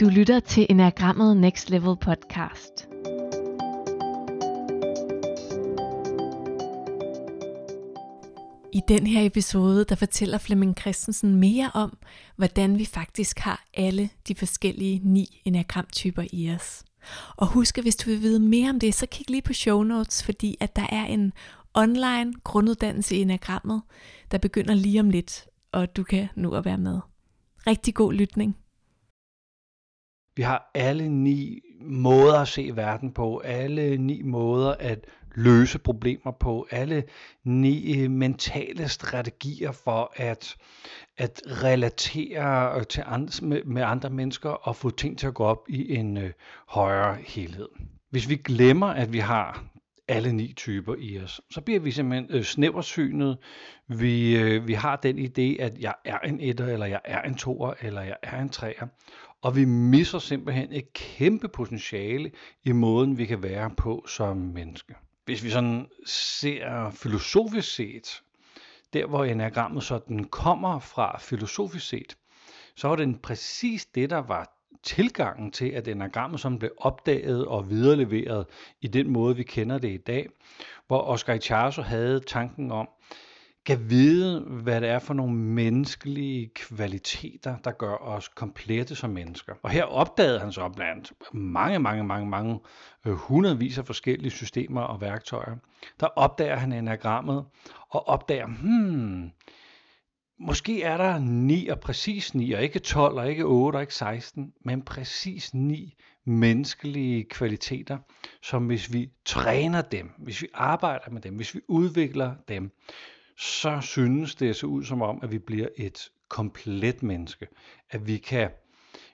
Du lytter til Enagrammet Next Level podcast. I den her episode, der fortæller Flemming Christensen mere om, hvordan vi faktisk har alle de forskellige ni enagramtyper i os. Og husk, at hvis du vil vide mere om det, så kig lige på show notes, fordi at der er en online grunduddannelse i enagrammet, der begynder lige om lidt, og du kan nu at være med. Rigtig god lytning. Vi har alle ni måder at se verden på, alle ni måder at løse problemer på, alle ni øh, mentale strategier for at, at relatere øh, til andre, med, med andre mennesker og få ting til at gå op i en øh, højere helhed. Hvis vi glemmer, at vi har alle ni typer i os, så bliver vi simpelthen øh, snæversynet. Vi, øh, vi har den idé, at jeg er en etter, eller jeg er en toer, eller jeg er en træer. Og vi misser simpelthen et kæmpe potentiale i måden, vi kan være på som menneske. Hvis vi sådan ser filosofisk set, der hvor enagrammet sådan kommer fra filosofisk set, så var det præcis det, der var tilgangen til, at enagrammet som blev opdaget og videreleveret i den måde, vi kender det i dag, hvor Oscar Ichazo havde tanken om, kan vide, hvad det er for nogle menneskelige kvaliteter, der gør os komplette som mennesker. Og her opdagede han så blandt mange, mange, mange, mange øh, hundredvis af forskellige systemer og værktøjer. Der opdager han enagrammet og opdager, hmm, måske er der 9 og præcis 9, og ikke 12 og ikke 8 og ikke 16, men præcis 9 menneskelige kvaliteter, som hvis vi træner dem, hvis vi arbejder med dem, hvis vi udvikler dem, så synes det så ud som om, at vi bliver et komplet menneske. At vi kan,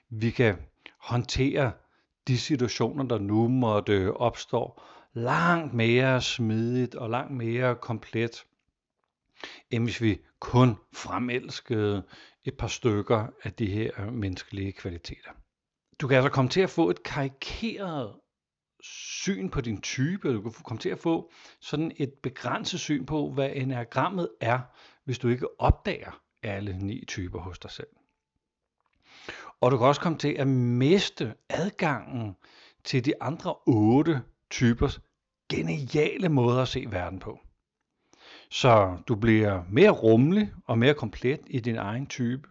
vi kan håndtere de situationer, der nu måtte opstå, langt mere smidigt og langt mere komplet, end hvis vi kun fremelskede et par stykker af de her menneskelige kvaliteter. Du kan altså komme til at få et karikeret syn på din type, du kan komme til at få sådan et begrænset syn på, hvad enagrammet er, hvis du ikke opdager alle ni typer hos dig selv. Og du kan også komme til at miste adgangen til de andre otte typers geniale måder at se verden på. Så du bliver mere rummelig og mere komplet i din egen type.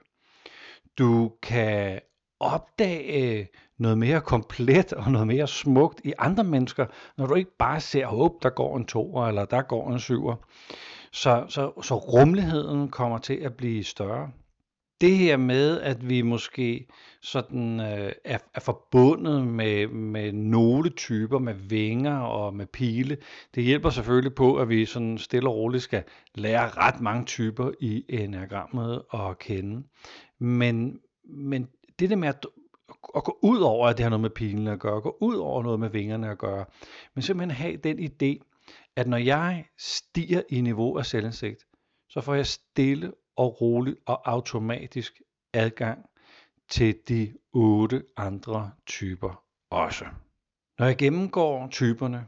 Du kan opdage noget mere komplet og noget mere smukt i andre mennesker, når du ikke bare ser, håb, der går en toer eller der går en syver. Så, så, så rummeligheden kommer til at blive større. Det her med, at vi måske sådan øh, er, er forbundet med, med nogle typer, med vinger og med pile, det hjælper selvfølgelig på, at vi sådan stille og roligt skal lære ret mange typer i enagrammet at kende. Men, men det der med at at gå ud over, at det har noget med pilen at gøre, gå ud over noget med vingerne at gøre, men simpelthen have den idé, at når jeg stiger i niveau af selvindsigt, så får jeg stille og roligt og automatisk adgang til de otte andre typer også. Når jeg gennemgår typerne,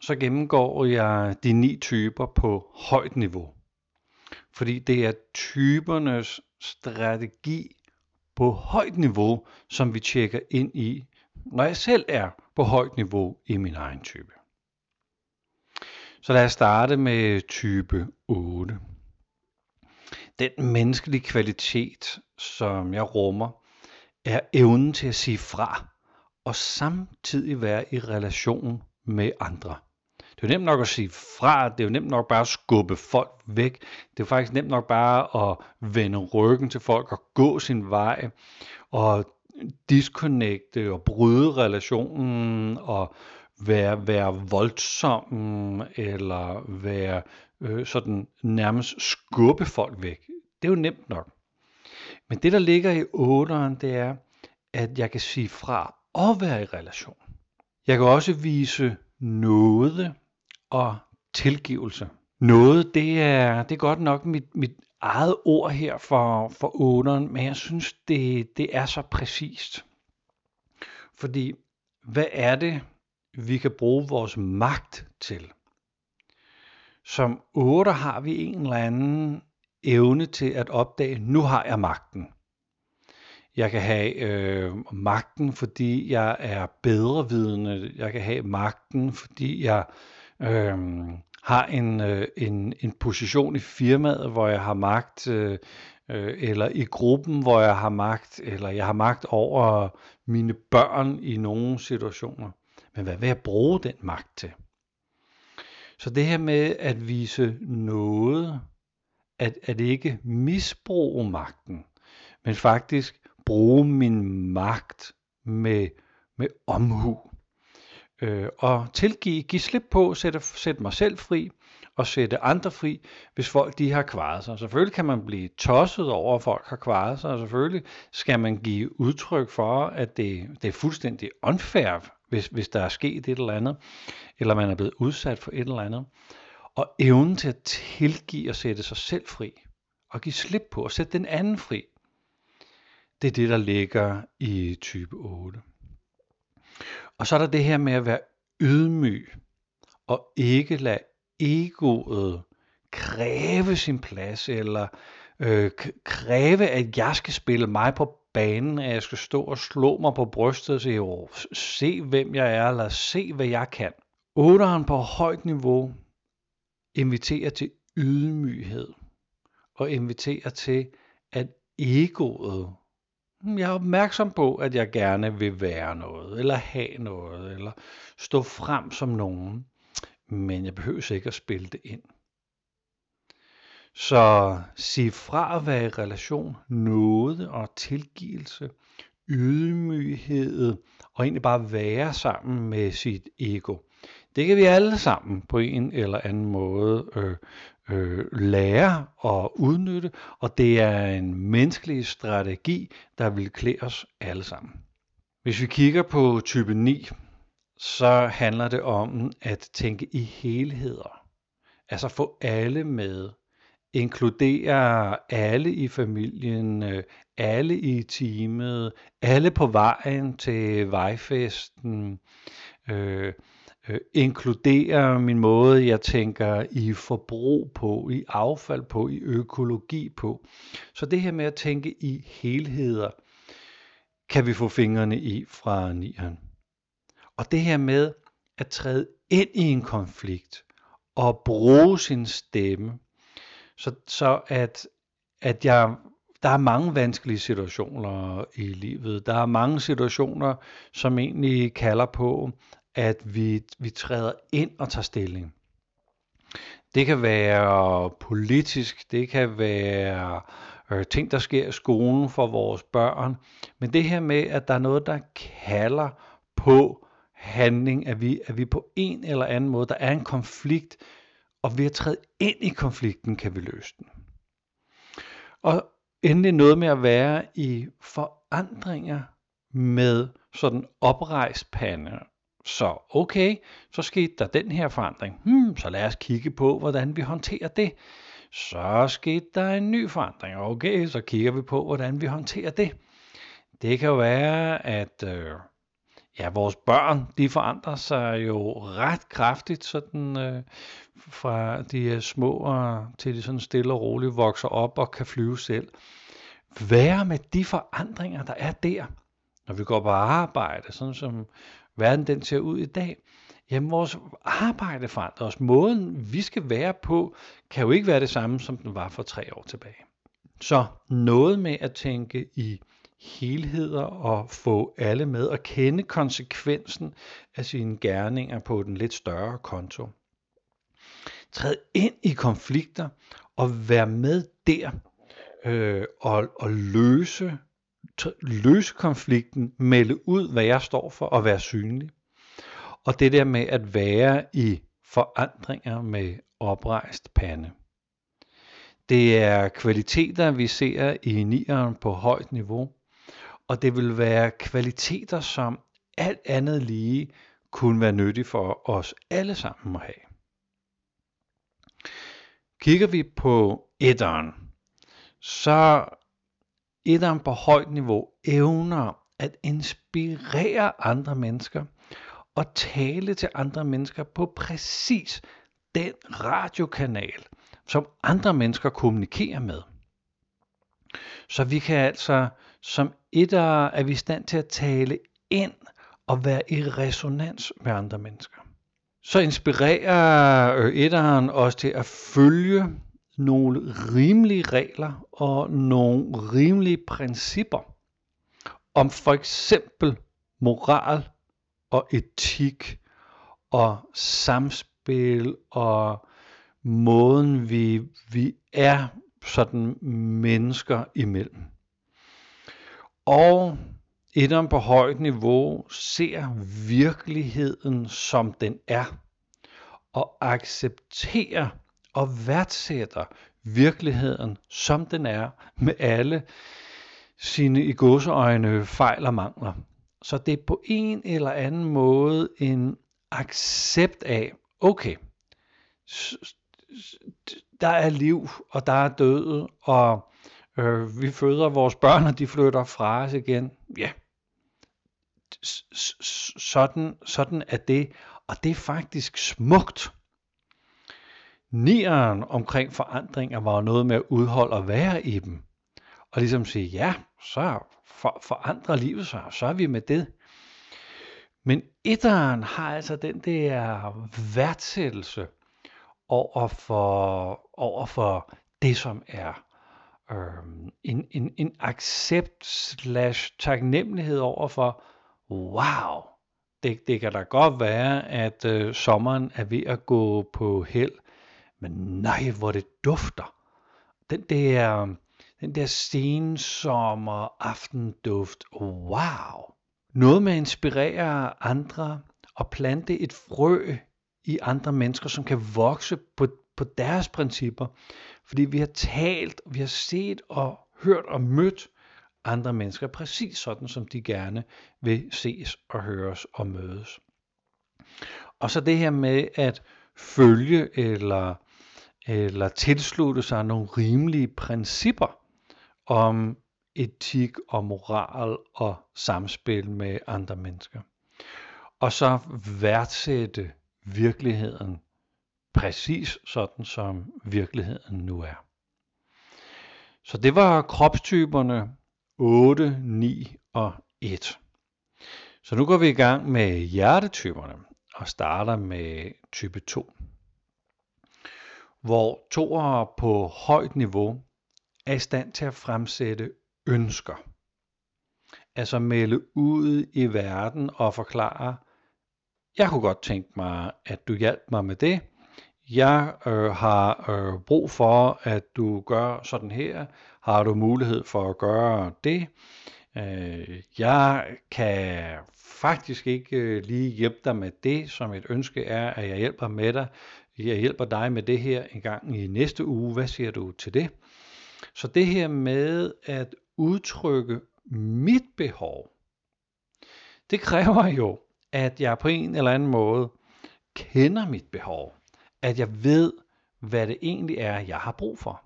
så gennemgår jeg de ni typer på højt niveau. Fordi det er typernes strategi på højt niveau, som vi tjekker ind i, når jeg selv er på højt niveau i min egen type. Så lad os starte med type 8. Den menneskelige kvalitet, som jeg rummer, er evnen til at sige fra og samtidig være i relation med andre. Det er jo nemt nok at sige fra, det er jo nemt nok bare at skubbe folk væk. Det er jo faktisk nemt nok bare at vende ryggen til folk og gå sin vej og disconnecte og bryde relationen og være, være voldsom eller være øh, sådan nærmest skubbe folk væk. Det er jo nemt nok. Men det der ligger i otteren, det er, at jeg kan sige fra og være i relation. Jeg kan også vise noget og tilgivelse. Noget, det er, det er godt nok mit, mit eget ord her for, for ånderen, men jeg synes, det, det er så præcist. Fordi, hvad er det, vi kan bruge vores magt til? Som otter har vi en eller anden evne til at opdage, nu har jeg magten. Jeg kan have øh, magten, fordi jeg er bedre vidende. Jeg kan have magten, fordi jeg øh, har en, øh, en, en position i firmaet, hvor jeg har magt, øh, øh eller i gruppen, hvor jeg har magt, eller jeg har magt over mine børn i nogle situationer. Men hvad vil jeg bruge den magt til? Så det her med at vise noget, at, at ikke misbruge magten, men faktisk bruge min magt med, med omhu. Øh, og tilgive, give slip på, sætte, sætte mig selv fri, og sætte andre fri, hvis folk de har kvaret sig. Selvfølgelig kan man blive tosset over, at folk har kvaret sig, og selvfølgelig skal man give udtryk for, at det, det er fuldstændig unfair, hvis, hvis der er sket et eller andet, eller man er blevet udsat for et eller andet. Og evnen til at tilgive og sætte sig selv fri, og give slip på og sætte den anden fri, det er det, der ligger i type 8. Og så er der det her med at være ydmyg, og ikke lade egoet kræve sin plads, eller øh, kræve, at jeg skal spille mig på banen, at jeg skal stå og slå mig på brystet og sige, oh, se hvem jeg er, eller se hvad jeg kan. Otteren på højt niveau inviterer til ydmyghed, og inviterer til, at egoet hmm, jeg er opmærksom på, at jeg gerne vil være noget, eller have noget, eller stå frem som nogen, men jeg behøver ikke at spille det ind. Så sig fra at være i relation, nåde og tilgivelse, ydmyghed, og egentlig bare være sammen med sit ego. Det kan vi alle sammen på en eller anden måde øh, øh, lære og udnytte, og det er en menneskelig strategi, der vil klæde os alle sammen. Hvis vi kigger på type 9, så handler det om at tænke i helheder. Altså få alle med inkluderer alle i familien, øh, alle i teamet, alle på vejen til vejfesten. Øh, øh, inkluderer min måde, jeg tænker i forbrug på, i affald på, i økologi på. Så det her med at tænke i helheder, kan vi få fingrene i fra nieren. Og det her med at træde ind i en konflikt og bruge sin stemme, så, så at, at jeg, der er mange vanskelige situationer i livet. Der er mange situationer, som egentlig kalder på, at vi, vi træder ind og tager stilling. Det kan være politisk, det kan være øh, ting, der sker i skolen for vores børn. Men det her med, at der er noget, der kalder på handling, at vi, at vi på en eller anden måde, der er en konflikt, og ved at træde ind i konflikten, kan vi løse den. Og endelig noget med at være i forandringer med sådan oprejst pande så okay, så skete der den her forandring. Hmm, så lad os kigge på, hvordan vi håndterer det. Så skete der en ny forandring. Okay, så kigger vi på, hvordan vi håndterer det. Det kan jo være, at øh, ja, vores børn, de forandrer sig jo ret kraftigt, sådan øh, fra de er små og til de sådan stille og roligt vokser op og kan flyve selv. Være med de forandringer, der er der, når vi går på arbejde, sådan som verden den ser ud i dag, jamen vores arbejde forandrer os. Måden vi skal være på, kan jo ikke være det samme, som den var for tre år tilbage. Så noget med at tænke i helheder og få alle med og kende konsekvensen af sine gerninger på den lidt større konto. Træd ind i konflikter og vær med der øh, og, og løse løse konflikten, melde ud, hvad jeg står for, og være synlig. Og det der med at være i forandringer med oprejst pande. Det er kvaliteter, vi ser i nieren på højt niveau, og det vil være kvaliteter, som alt andet lige kunne være nyttige for os alle sammen at have. Kigger vi på etteren, så etteren på højt niveau evner at inspirere andre mennesker og tale til andre mennesker på præcis den radiokanal, som andre mennesker kommunikerer med. Så vi kan altså som etter er vi i stand til at tale ind og være i resonans med andre mennesker. Så inspirerer øh, etteren os til at følge nogle rimelige regler og nogle rimelige principper om for eksempel moral og etik og samspil og måden vi, vi er sådan mennesker imellem. Og etteren på højt niveau ser virkeligheden som den er og accepterer og værdsætter virkeligheden som den er med alle sine i godseøjne fejl og mangler. Så det er på en eller anden måde en accept af, okay, der er liv, og der er død, og øh, vi føder vores børn, og de flytter fra os igen. Ja, sådan, sådan er det, og det er faktisk smukt. Nieren omkring forandringer var noget med at udholde og være i dem. Og ligesom sige, ja, så for, forandrer livet sig, så er vi med det. Men etteren har altså den der værdsættelse over for, over for det, som er øhm, en, en, en accept slash taknemmelighed over for, wow, det, det kan da godt være, at øh, sommeren er ved at gå på held, men nej, hvor det dufter. Den der, den der sensommer aftenduft, wow. Noget med at inspirere andre og plante et frø i andre mennesker, som kan vokse på, på deres principper. Fordi vi har talt, vi har set og hørt og mødt andre mennesker præcis sådan, som de gerne vil ses og høres og mødes. Og så det her med at følge eller, eller tilslutte sig nogle rimelige principper om etik og moral og samspil med andre mennesker. Og så værdsætte virkeligheden præcis sådan, som virkeligheden nu er. Så det var kropstyperne 8, 9 og 1. Så nu går vi i gang med hjertetyperne og starter med type 2. Hvor toer på højt niveau er i stand til at fremsætte ønsker. Altså melde ud i verden og forklare, jeg kunne godt tænke mig, at du hjalp mig med det. Jeg øh, har øh, brug for, at du gør sådan her. Har du mulighed for at gøre det? Øh, jeg kan faktisk ikke øh, lige hjælpe dig med det, som et ønske er, at jeg hjælper med dig. Jeg hjælper dig med det her en gang i næste uge. Hvad siger du til det? Så det her med at udtrykke mit behov, det kræver jo, at jeg på en eller anden måde kender mit behov. At jeg ved, hvad det egentlig er, jeg har brug for.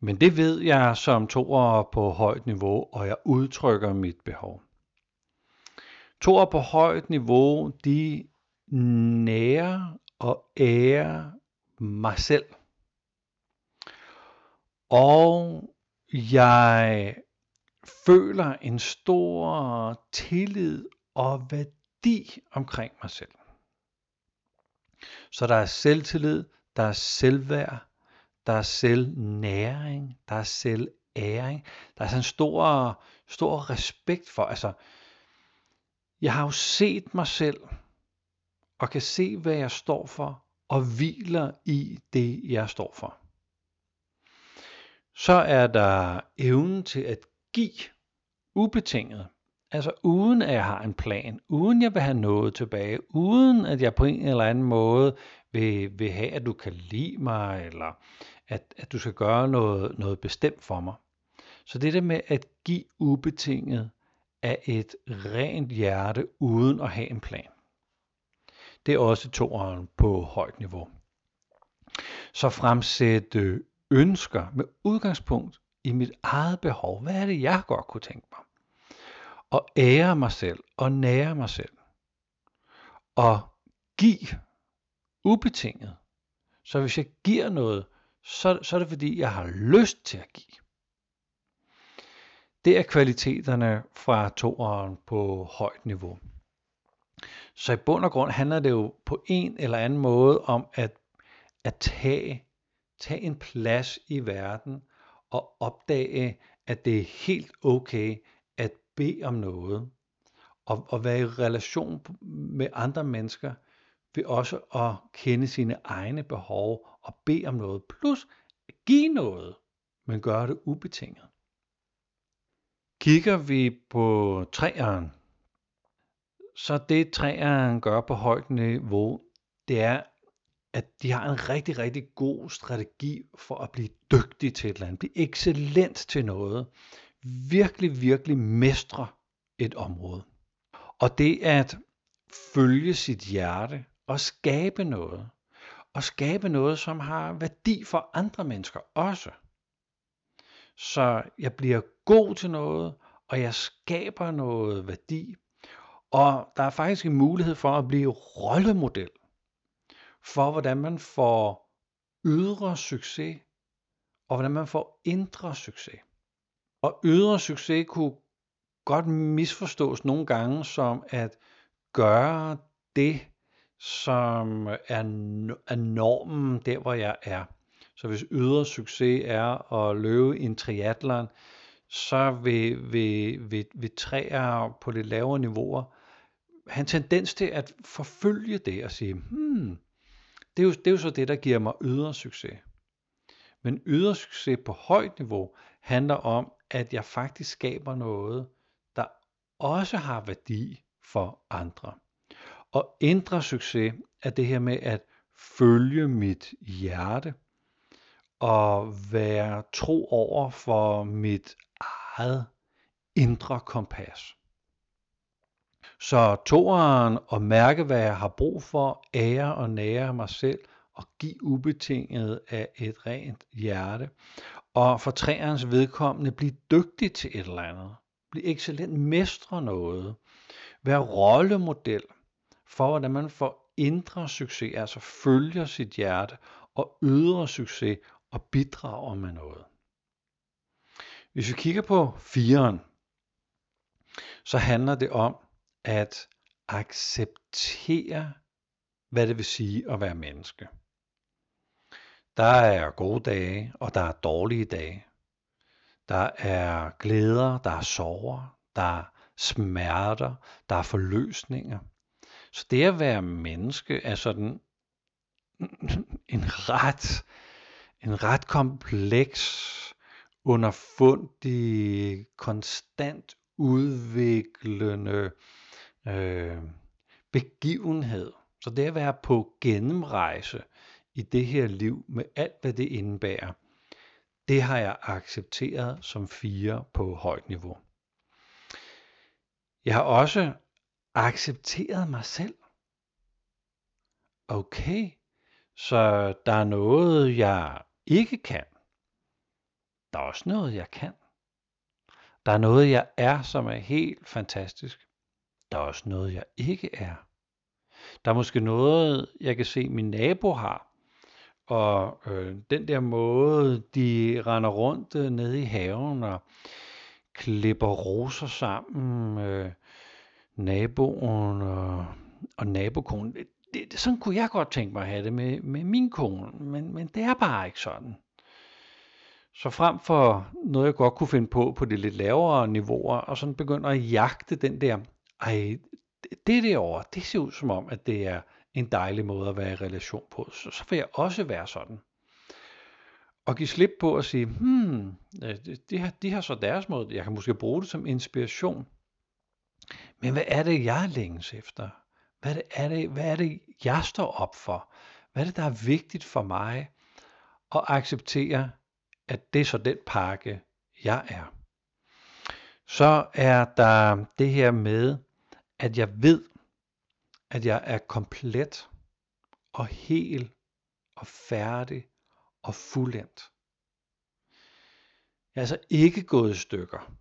Men det ved jeg som toer på højt niveau, og jeg udtrykker mit behov. Toer på højt niveau, de nærer og ærer mig selv. Og jeg føler en stor tillid og værdi omkring mig selv. Så der er selvtillid, der er selvværd, der er selvnæring, der er selværing. Der er sådan en stor, stor respekt for, altså, jeg har jo set mig selv, og kan se, hvad jeg står for, og hviler i det, jeg står for. Så er der evnen til at give ubetinget. Altså uden at jeg har en plan, uden jeg vil have noget tilbage, uden at jeg på en eller anden måde vil, vil have, at du kan lide mig, eller at, at du skal gøre noget, noget bestemt for mig. Så det der med at give ubetinget af et rent hjerte uden at have en plan. Det er også toeren på højt niveau. Så fremsætte øh, ønsker med udgangspunkt i mit eget behov. Hvad er det, jeg godt kunne tænke mig? Og ære mig selv og nære mig selv. Og give ubetinget. Så hvis jeg giver noget, så, så er det fordi, jeg har lyst til at give. Det er kvaliteterne fra toeren på højt niveau. Så i bund og grund handler det jo på en eller anden måde om at, at tage, tage en plads i verden og opdage, at det er helt okay bede om noget. Og, og være i relation med andre mennesker ved også at kende sine egne behov og bede om noget. Plus give noget, men gøre det ubetinget. Kigger vi på træeren, så det træeren gør på højt niveau, det er, at de har en rigtig, rigtig god strategi for at blive dygtig til et eller andet, blive excellent til noget, virkelig, virkelig mestre et område. Og det at følge sit hjerte og skabe noget, og skabe noget, som har værdi for andre mennesker også. Så jeg bliver god til noget, og jeg skaber noget værdi og der er faktisk en mulighed for at blive rollemodel for, hvordan man får ydre succes, og hvordan man får indre succes. Og ydre succes kunne godt misforstås nogle gange som at gøre det, som er, er normen der, hvor jeg er. Så hvis ydre succes er at løbe en triathlon, så vil, vil, vil, vil træer på lidt lavere niveauer have en tendens til at forfølge det og sige, hmm, det er, jo, det er jo så det, der giver mig ydre succes. Men ydre succes på højt niveau handler om, at jeg faktisk skaber noget, der også har værdi for andre. Og indre succes er det her med at følge mit hjerte og være tro over for mit eget indre kompas. Så toeren og mærke, hvad jeg har brug for, ære og nære mig selv og give ubetinget af et rent hjerte. Og for træernes vedkommende blive dygtig til et eller andet. Blive excellent mestre noget. Være rollemodel for, hvordan man får indre succes, altså følger sit hjerte og ydre succes og bidrager med noget. Hvis vi kigger på firen, så handler det om, at acceptere, hvad det vil sige at være menneske. Der er gode dage, og der er dårlige dage. Der er glæder, der er sorger, der er smerter, der er forløsninger. Så det at være menneske er sådan en ret, en ret kompleks, underfundig, konstant udviklende øh, begivenhed. Så det at være på gennemrejse i det her liv med alt, hvad det indebærer, det har jeg accepteret som fire på højt niveau. Jeg har også accepteret mig selv. Okay, så der er noget, jeg ikke kan. Der er også noget, jeg kan. Der er noget, jeg er, som er helt fantastisk. Der er også noget, jeg ikke er. Der er måske noget, jeg kan se, min nabo har. Og øh, den der måde, de render rundt øh, nede i haven og klipper roser sammen, øh, naboen og, og nabokonen. Det, det, sådan kunne jeg godt tænke mig at have det med, med min kone, men, men det er bare ikke sådan. Så frem for noget, jeg godt kunne finde på på de lidt lavere niveauer, og sådan begynder at jagte den der ej, det derovre, det ser ud som om, at det er en dejlig måde at være i relation på. Så, så vil jeg også være sådan. Og give slip på at sige, hmm, de har, de har så deres måde, jeg kan måske bruge det som inspiration. Men hvad er det, jeg længes efter? Hvad er det, er det, hvad er det jeg står op for? Hvad er det, der er vigtigt for mig? at acceptere, at det er så den pakke, jeg er. Så er der det her med, at jeg ved, at jeg er komplet og hel og færdig og fuldendt. Jeg er altså ikke gået i stykker.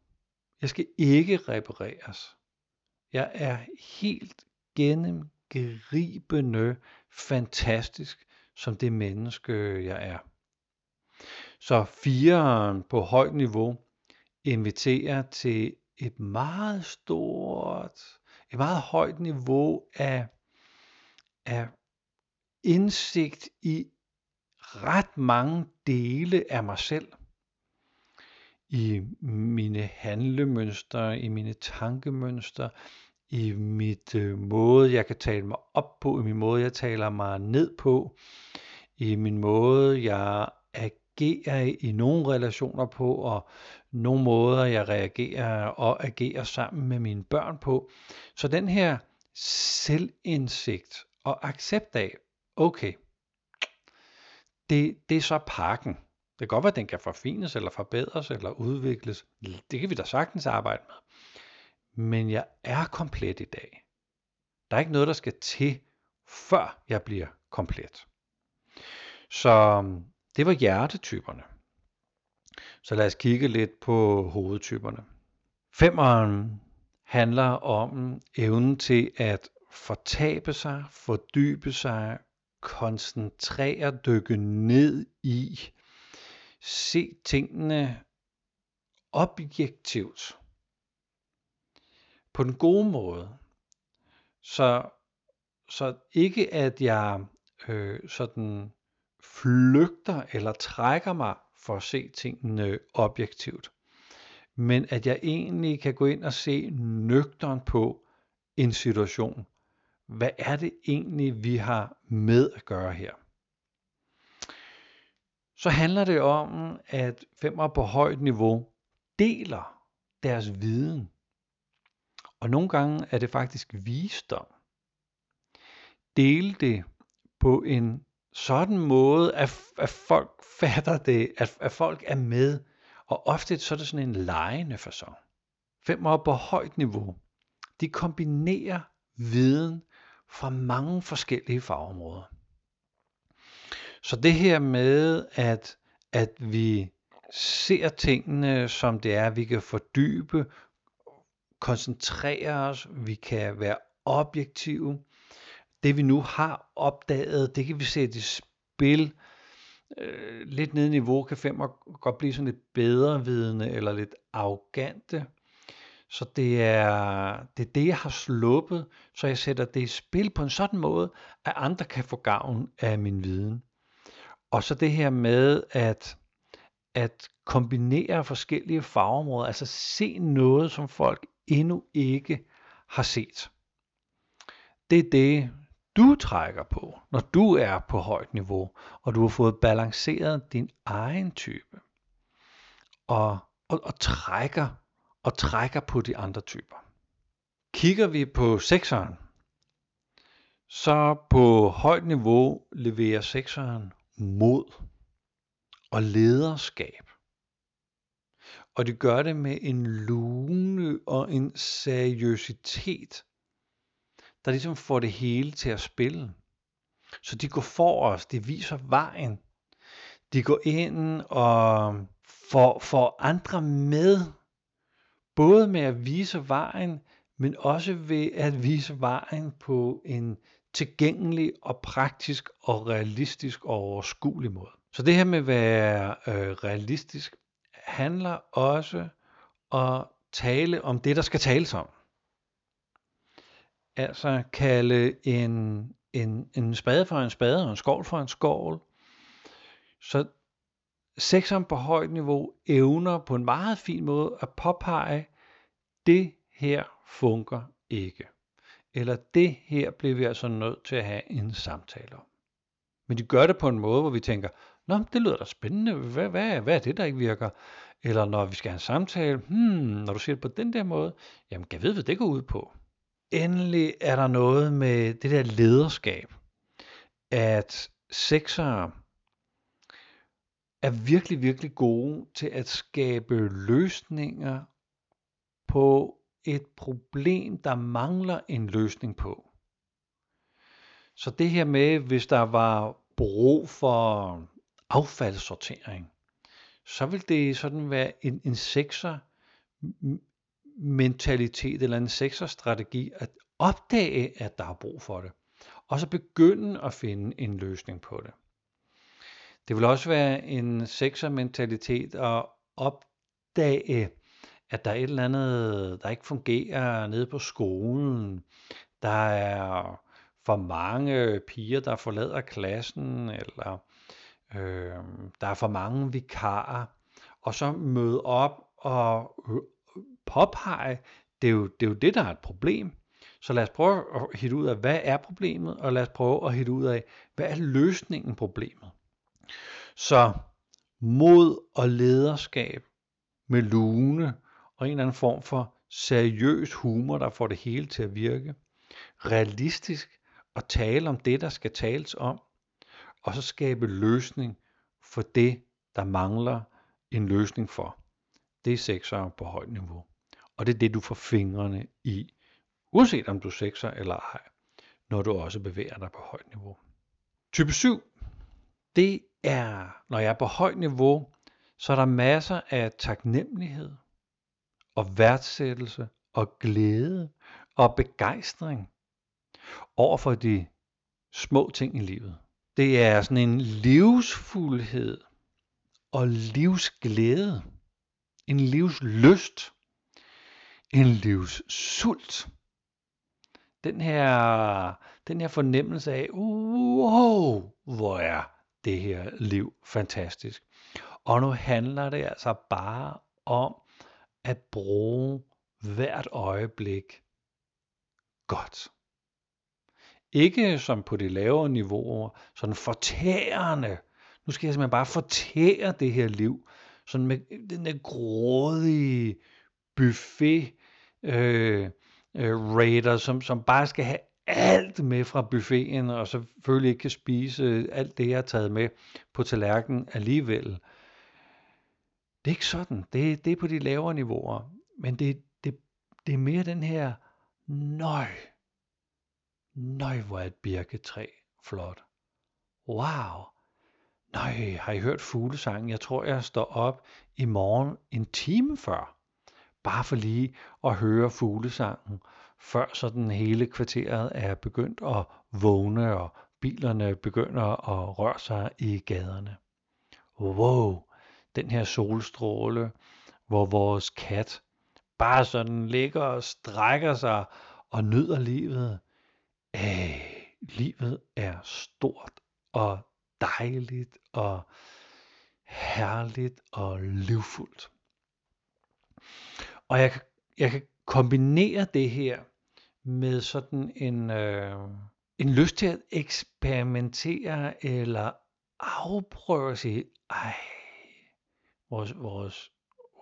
Jeg skal ikke repareres. Jeg er helt gennemgribende fantastisk som det menneske, jeg er. Så fireren på højt niveau inviterer til et meget stort, et meget højt niveau af, af indsigt i ret mange dele af mig selv. I mine handlemønstre, i mine tankemønstre, i mit øh, måde, jeg kan tale mig op på, i min måde, jeg taler mig ned på, i min måde, jeg agerer i nogle relationer på, og nogle måder, jeg reagerer og agerer sammen med mine børn på. Så den her selvindsigt og accept af, okay, det, det er så pakken. Det kan godt være, at den kan forfines, eller forbedres, eller udvikles. Det kan vi da sagtens arbejde med. Men jeg er komplet i dag. Der er ikke noget, der skal til, før jeg bliver komplet. Så det var hjertetyperne. Så lad os kigge lidt på hovedtyperne. Femeren handler om evnen til at fortabe sig, fordybe sig, koncentrere, dykke ned i, se tingene objektivt på den gode måde. Så, så ikke at jeg øh, sådan flygter eller trækker mig for at se tingene objektivt, men at jeg egentlig kan gå ind og se nøgteren på en situation. Hvad er det egentlig, vi har med at gøre her? Så handler det om, at femmer på højt niveau deler deres viden. Og nogle gange er det faktisk visdom. Dele det på en sådan måde, at, at folk fatter det, at, at folk er med. Og ofte så er det sådan en lejende fasong. Fem år på højt niveau. De kombinerer viden fra mange forskellige fagområder. Så det her med, at, at vi ser tingene, som det er, vi kan fordybe, koncentrere os, vi kan være objektive, det vi nu har opdaget, det kan vi sætte i spil. Øh, lidt nede i niveau kan femmer godt blive sådan lidt bedre vidende eller lidt arrogante. Så det er, det er det, jeg har sluppet, så jeg sætter det i spil på en sådan måde, at andre kan få gavn af min viden. Og så det her med at, at kombinere forskellige fagområder, altså se noget, som folk endnu ikke har set. Det er det, du trækker på, når du er på højt niveau, og du har fået balanceret din egen type, og, og, og trækker og trækker på de andre typer. Kigger vi på sekseren, så på højt niveau leverer sekseren mod og lederskab. Og de gør det med en lune og en seriøsitet, der ligesom får det hele til at spille. Så de går for os, de viser vejen. De går ind og får, får andre med, både med at vise vejen, men også ved at vise vejen på en tilgængelig og praktisk og realistisk og overskuelig måde. Så det her med at være øh, realistisk handler også om at tale om det, der skal tales om. Altså kalde en, en, en spade for en spade og en skål for en skål. Så sekseren på højt niveau evner på en meget fin måde at påpege, det her fungerer ikke. Eller det her bliver vi altså nødt til at have en samtale om. Men de gør det på en måde, hvor vi tænker, Nå, det lyder da spændende. Hvad, hvad, hvad er det, der ikke virker? Eller når vi skal have en samtale, hmm, når du siger det på den der måde, jamen, kan jeg vide, hvad det går ud på? Endelig er der noget med det der lederskab, at seksere er virkelig, virkelig gode til at skabe løsninger på et problem, der mangler en løsning på. Så det her med, hvis der var brug for affaldssortering, så vil det sådan være en, en sekser mentalitet eller en sekserstrategi at opdage, at der er brug for det, og så begynde at finde en løsning på det. Det vil også være en seksermentalitet at opdage, at der er et eller andet, der ikke fungerer nede på skolen. Der er for mange piger, der forlader klassen, eller øh, der er for mange vikarer. Og så møde op og påpege, det er, jo, det er jo det, der er et problem. Så lad os prøve at hitte ud af, hvad er problemet, og lad os prøve at hitte ud af, hvad er løsningen på problemet. Så mod og lederskab med lune og en eller anden form for seriøs humor, der får det hele til at virke. Realistisk at tale om det, der skal tales om, og så skabe løsning for det, der mangler en løsning for. Det er sekser på højt niveau. Og det er det, du får fingrene i, uanset om du sexer eller ej, når du også bevæger dig på højt niveau. Type 7, det er, når jeg er på højt niveau, så er der masser af taknemmelighed og værdsættelse og glæde og begejstring over for de små ting i livet. Det er sådan en livsfuldhed og livsglæde, en livslyst, en livssult. Den her, den her fornemmelse af, wow, hvor er det her liv fantastisk. Og nu handler det altså bare om at bruge hvert øjeblik godt. Ikke som på de lavere niveauer, sådan fortærende. Nu skal jeg simpelthen bare fortære det her liv. Sådan med den der grådige buffet øh, øh, raider, som, som bare skal have alt med fra buffeten, og selvfølgelig ikke kan spise øh, alt det, jeg har taget med på tallerkenen alligevel. Det er ikke sådan. Det, det er på de lavere niveauer. Men det, det, det er mere den her, nøj, nøj, hvor er et birketræ flot. Wow. Nej, har I hørt fuglesangen? Jeg tror, jeg står op i morgen en time før. Bare for lige at høre fuglesangen før sådan hele kvarteret er begyndt at vågne, og bilerne begynder at røre sig i gaderne. Wow, den her solstråle, hvor vores kat bare sådan ligger og strækker sig og nyder livet. Æh, livet er stort og dejligt og herligt og livfuldt. Og jeg, jeg kan kombinere det her med sådan en, øh, en lyst til at eksperimentere eller afprøve at sige, ej, vores, vores,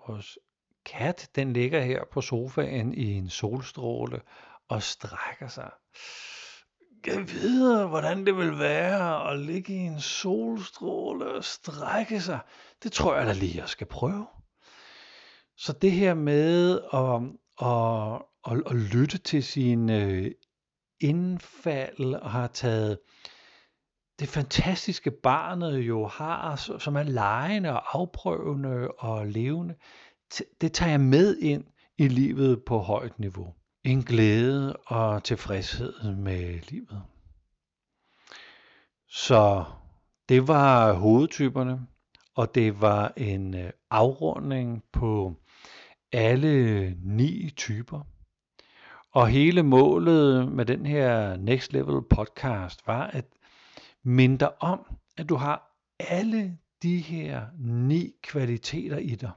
vores kat, den ligger her på sofaen i en solstråle og strækker sig. Jeg ved, hvordan det vil være at ligge i en solstråle og strække sig. Det tror jeg da lige, jeg skal prøve. Så det her med at, at at, at lytte til sine øh, indfald og har taget det fantastiske barnet jo har, som er lejende og afprøvende og levende, det tager jeg med ind i livet på højt niveau. En glæde og tilfredshed med livet. Så det var hovedtyperne, og det var en øh, afrunding på alle ni typer. Og hele målet med den her Next Level podcast var at minde dig om, at du har alle de her ni kvaliteter i dig.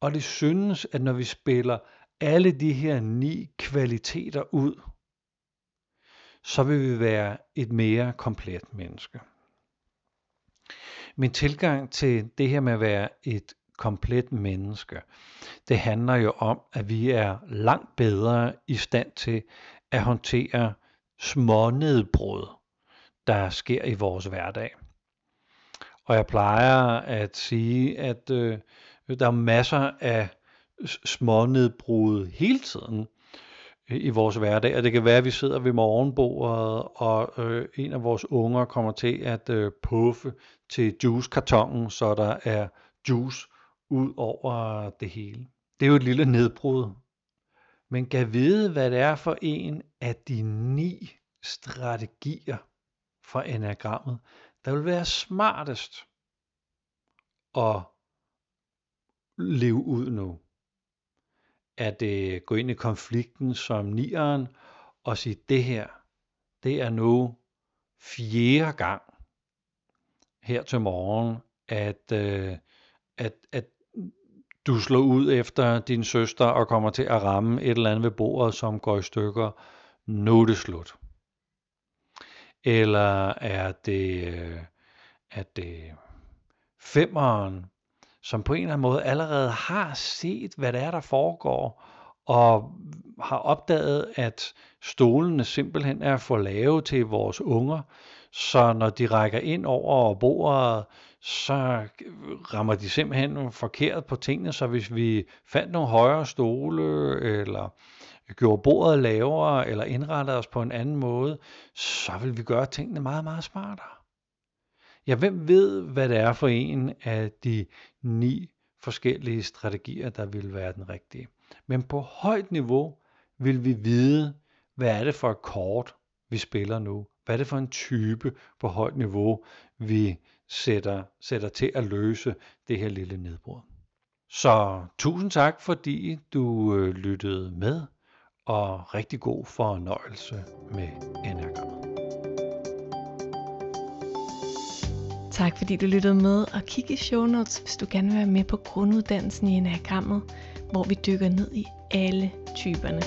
Og det synes, at når vi spiller alle de her ni kvaliteter ud, så vil vi være et mere komplet menneske. Min tilgang til det her med at være et komplet menneske. Det handler jo om, at vi er langt bedre i stand til at håndtere små nedbrud, der sker i vores hverdag. Og jeg plejer at sige, at øh, der er masser af små nedbrud hele tiden øh, i vores hverdag, og det kan være, at vi sidder ved morgenbordet, og øh, en af vores unger kommer til at øh, puffe til juicekartongen, så der er juice ud over det hele. Det er jo et lille nedbrud. Men kan vide, hvad det er for en af de ni strategier for enagrammet, der vil være smartest at leve ud nu. at det gå ind i konflikten som nieren og sige, det her, det er nu fjerde gang her til morgen, at, øh, at, at du slår ud efter din søster og kommer til at ramme et eller andet ved bordet, som går i stykker. Nu er det slut. Eller er det, øh, er det femeren, som på en eller anden måde allerede har set, hvad det er, der foregår, og har opdaget, at stolene simpelthen er for lave til vores unger, så når de rækker ind over bordet, så rammer de simpelthen forkert på tingene, så hvis vi fandt nogle højere stole, eller gjorde bordet lavere, eller indrettede os på en anden måde, så vil vi gøre tingene meget, meget smartere. Ja, hvem ved, hvad det er for en af de ni forskellige strategier, der vil være den rigtige. Men på højt niveau vil vi vide, hvad er det for et kort, vi spiller nu? Hvad er det for en type på højt niveau, vi sætter, sætter til at løse det her lille nedbrud? Så tusind tak, fordi du øh, lyttede med, og rigtig god fornøjelse med Enagrammet. Tak fordi du lyttede med, og kig i show notes, hvis du gerne vil være med på grunduddannelsen i Enagrammet, hvor vi dykker ned i alle typerne.